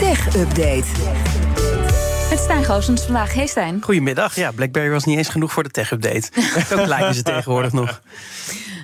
Tech Update. Met Stijn Goosens vandaag. Hey Stijn. Goedemiddag. Ja, BlackBerry was niet eens genoeg voor de tech-update. Zo lijken ze tegenwoordig nog.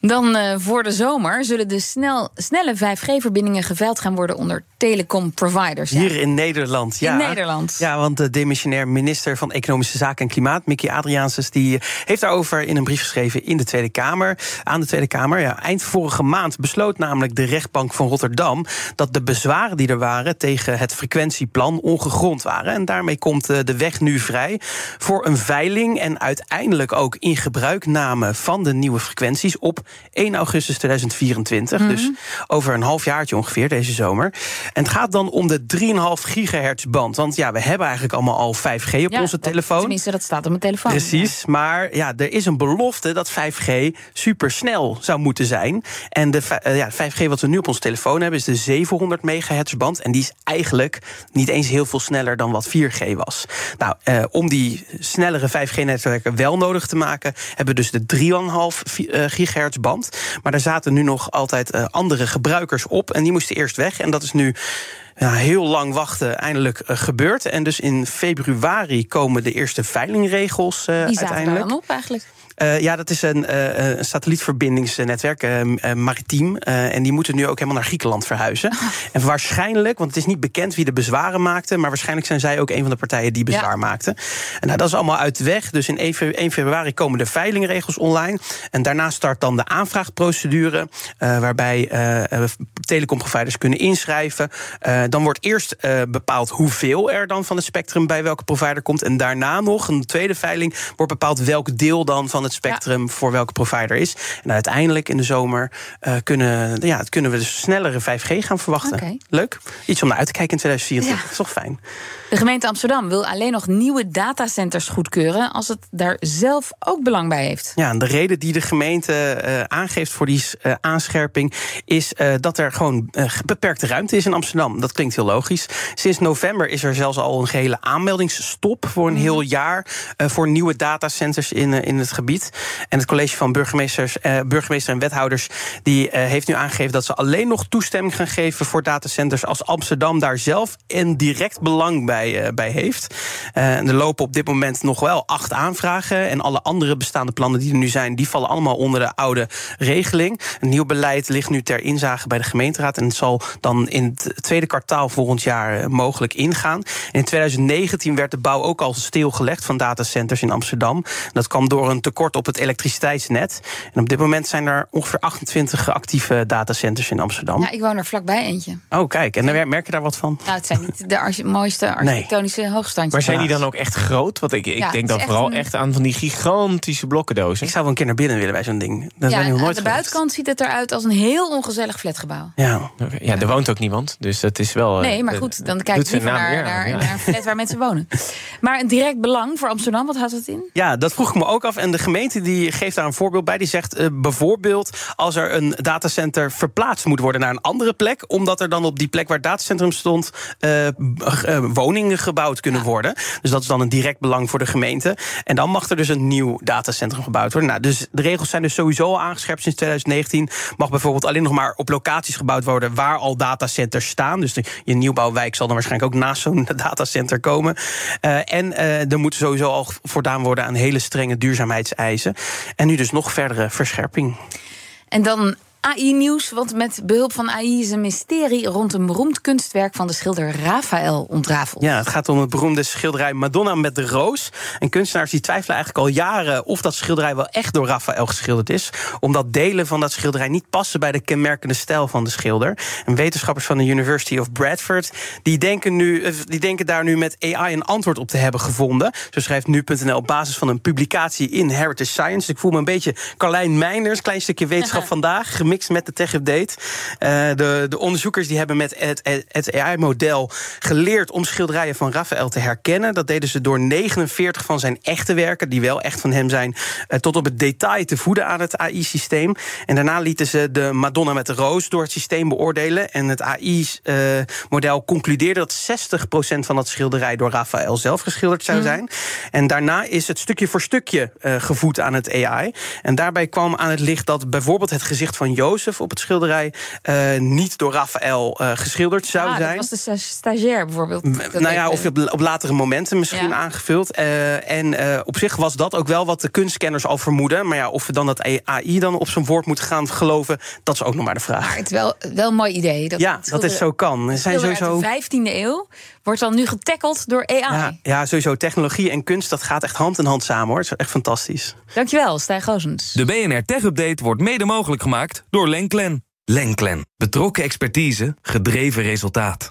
Dan uh, voor de zomer zullen de snel, snelle 5G-verbindingen geveild gaan worden onder telecom-providers. Hier in Nederland, ja. In Nederland. Ja, want de demissionair minister van Economische Zaken en Klimaat, Mickey Adriaanses, die heeft daarover in een brief geschreven in de Tweede Kamer. Aan de Tweede Kamer. Ja, eind vorige maand besloot namelijk de rechtbank van Rotterdam dat de bezwaren die er waren tegen het frequentieplan ongegrond waren. En daarmee komt uh, de weg nu vrij voor een veiling en uiteindelijk ook in gebruikname van de nieuwe frequenties op 1 augustus 2024. Mhm. Dus over een half jaartje ongeveer deze zomer. En het gaat dan om de 3,5 gigahertz band. Want ja, we hebben eigenlijk allemaal al 5G op Ja, onze telefoon. Tenminste, dat staat op mijn telefoon. Precies, maar ja, er is een belofte dat 5G supersnel zou moeten zijn. En de eh, ja, 5G wat we nu op onze telefoon hebben is de 700 megahertz band. En die is eigenlijk niet eens heel veel sneller dan wat 4G was. Nou, eh, om die snellere 5G-netwerken wel nodig te maken, hebben we dus de 3,5 vi- eh, gigahertz band. Maar daar zaten nu nog altijd eh, andere gebruikers op. En die moesten eerst weg. En dat is nu ja, heel lang wachten eindelijk eh, gebeurd. En dus in februari komen de eerste veilingregels eh, Die zaten daar uiteindelijk. dan op eigenlijk. Eh, ja, dat is een, eh, een satellietverbindingsnetwerk, eh, eh, maritiem. Eh, en die moeten nu ook helemaal naar Griekenland verhuizen. En waarschijnlijk, want het is niet bekend wie de bezwaren maakte... maar waarschijnlijk zijn zij ook een van de partijen die bezwaar Ja. maakten. En nou, dat is allemaal uit de weg. Dus in 1 fe- 1 februari komen de veilingregels online. En daarna start dan de aanvraagprocedure... eh, waarbij eh, eh, telecomproviders kunnen inschrijven. Eh, dan wordt eerst eh, bepaald hoeveel er dan van het spectrum... bij welke provider komt. En daarna nog, een tweede veiling... wordt bepaald welk deel dan van het spectrum... voor welke provider is. En uiteindelijk in de zomer eh, kunnen, ja, kunnen we dus snellere 5G gaan verwachten. Leuk. Iets om naar uit te kijken in 2024. Ja. Dat is toch fijn. De gemeente Amsterdam wil alleen nog nieuwe datacenters goedkeuren... als het daar zelf ook belang bij heeft. Ja, en de reden die de gemeente eh, aangeeft voor die eh, aanscherping is dat er gewoon beperkte ruimte is in Amsterdam. Dat klinkt heel logisch. Sinds november is er zelfs al een gehele aanmeldingsstop voor een heel jaar voor nieuwe datacenters in, in het gebied. En het college van burgemeesters, eh, burgemeester en wethouders die eh, heeft nu aangegeven dat ze alleen nog toestemming gaan geven voor datacenters als Amsterdam daar zelf een direct belang bij, eh, bij heeft. Eh, en er lopen op dit moment nog wel acht aanvragen. En alle andere bestaande plannen die er nu zijn, die vallen allemaal onder de oude regeling. Een nieuw beleid ligt nu ter inzage bij de gemeenteraad. En het zal dan in het tweede kwartaal volgend jaar eh, mogelijk ingaan. En in 2019 werd de bouw ook al stilgelegd van datacenters in Amsterdam. Dat kwam door een tekort op het elektriciteitsnet. En op dit moment zijn er ongeveer 28 actieve datacenters in Amsterdam. Ja, ik woon er vlakbij eentje. Oh, kijk. En dan merk je daar wat van? Nou, het zijn niet de archi- mooiste architectonische hoogstandjes. Maar zijn die dan ook echt groot? Want ik, ik Ja, denk dan echt vooral een- echt aan van die gigantische blokkendozen. Ik zou wel een keer naar binnen willen bij zo'n ding. Dat ja, ben ik nog aan nooit de geweest. buitenkant ziet het eruit als een heel ongezellig flatgebouw. Ja. Ja, er woont ook niemand, dus dat is wel... eh, Nee, maar eh, goed, dan kijk naam naar, naar, ja. naar een flat waar mensen wonen. Maar een direct belang voor Amsterdam, wat houdt dat in? Ja, dat vroeg ik me ook af. En de gemeente die geeft daar een voorbeeld bij. Die zegt eh, bijvoorbeeld als er een datacenter verplaatst moet worden naar een andere plek. Omdat er dan op die plek waar het datacentrum stond eh, eh, woningen gebouwd kunnen worden. Dus dat is dan een direct belang voor de gemeente. En dan mag er dus een nieuw datacentrum gebouwd worden. Nou, dus de regels zijn dus sowieso al aangescherpt sinds 2019. Mag bijvoorbeeld alleen nog maar op locaties gebouwd worden waar al datacenters staan. Dus de, je nieuwbouwwijk zal dan waarschijnlijk ook naast zo'n datacenter komen. En er moet sowieso al voldaan worden aan hele strenge duurzaamheidseisen. En nu dus nog verdere verscherping. En dan AI-nieuws, want met behulp van AI is een mysterie rond een beroemd kunstwerk van de schilder Raphaël ontrafeld. Ja, het gaat om het beroemde schilderij Madonna met de Roos. En kunstenaars die twijfelen eigenlijk al jaren of dat schilderij wel echt door Raphaël geschilderd is. Omdat delen van dat schilderij niet passen bij de kenmerkende stijl van de schilder. En wetenschappers van de University of Bradford die denken, nu, eh, die denken daar nu met AI een antwoord op te hebben gevonden. Zo schrijft nu.nl op basis van een publicatie in Heritage Science. Ik voel me een beetje Carlijn Meinders, klein stukje wetenschap vandaag, gemixt met de tech update. Eh, de, de onderzoekers die hebben met het, het, AI-model geleerd om schilderijen van Raphaël te herkennen. Dat deden ze door 49 van zijn echte werken, die wel echt van hem zijn, eh, tot op het detail te voeden aan het AI-systeem. En daarna lieten ze de Madonna met de roos door het systeem beoordelen. En het AI-model concludeerde dat 60% van dat schilderij door Raphaël zelf geschilderd zou zijn. En daarna is het stukje voor stukje eh, gevoed aan het AI. En daarbij kwam aan het licht dat bijvoorbeeld het gezicht van Sint-Jozef op het schilderij niet door Raphaël geschilderd zou ah, zijn. Dat was de stagiair bijvoorbeeld. nou ja, of op, op latere momenten misschien aangevuld. en op zich was dat ook wel wat de kunstkenners al vermoeden. Maar ja, of we dan dat AI dan op zijn woord moeten gaan geloven, dat is ook nog maar de vraag. Maar het is wel, wel een mooi idee. Dat ja, dat het zo kan. Er zijn sowieso... de 15e eeuw wordt dan nu getackeld door AI. Ja, ja, sowieso. Technologie en kunst, dat gaat echt hand in hand samen hoor. Het is echt fantastisch. Dankjewel, Stijn Goosens. De BNR Tech Update wordt mede mogelijk gemaakt door Lenklen. Lenklen. Betrokken expertise, gedreven resultaat.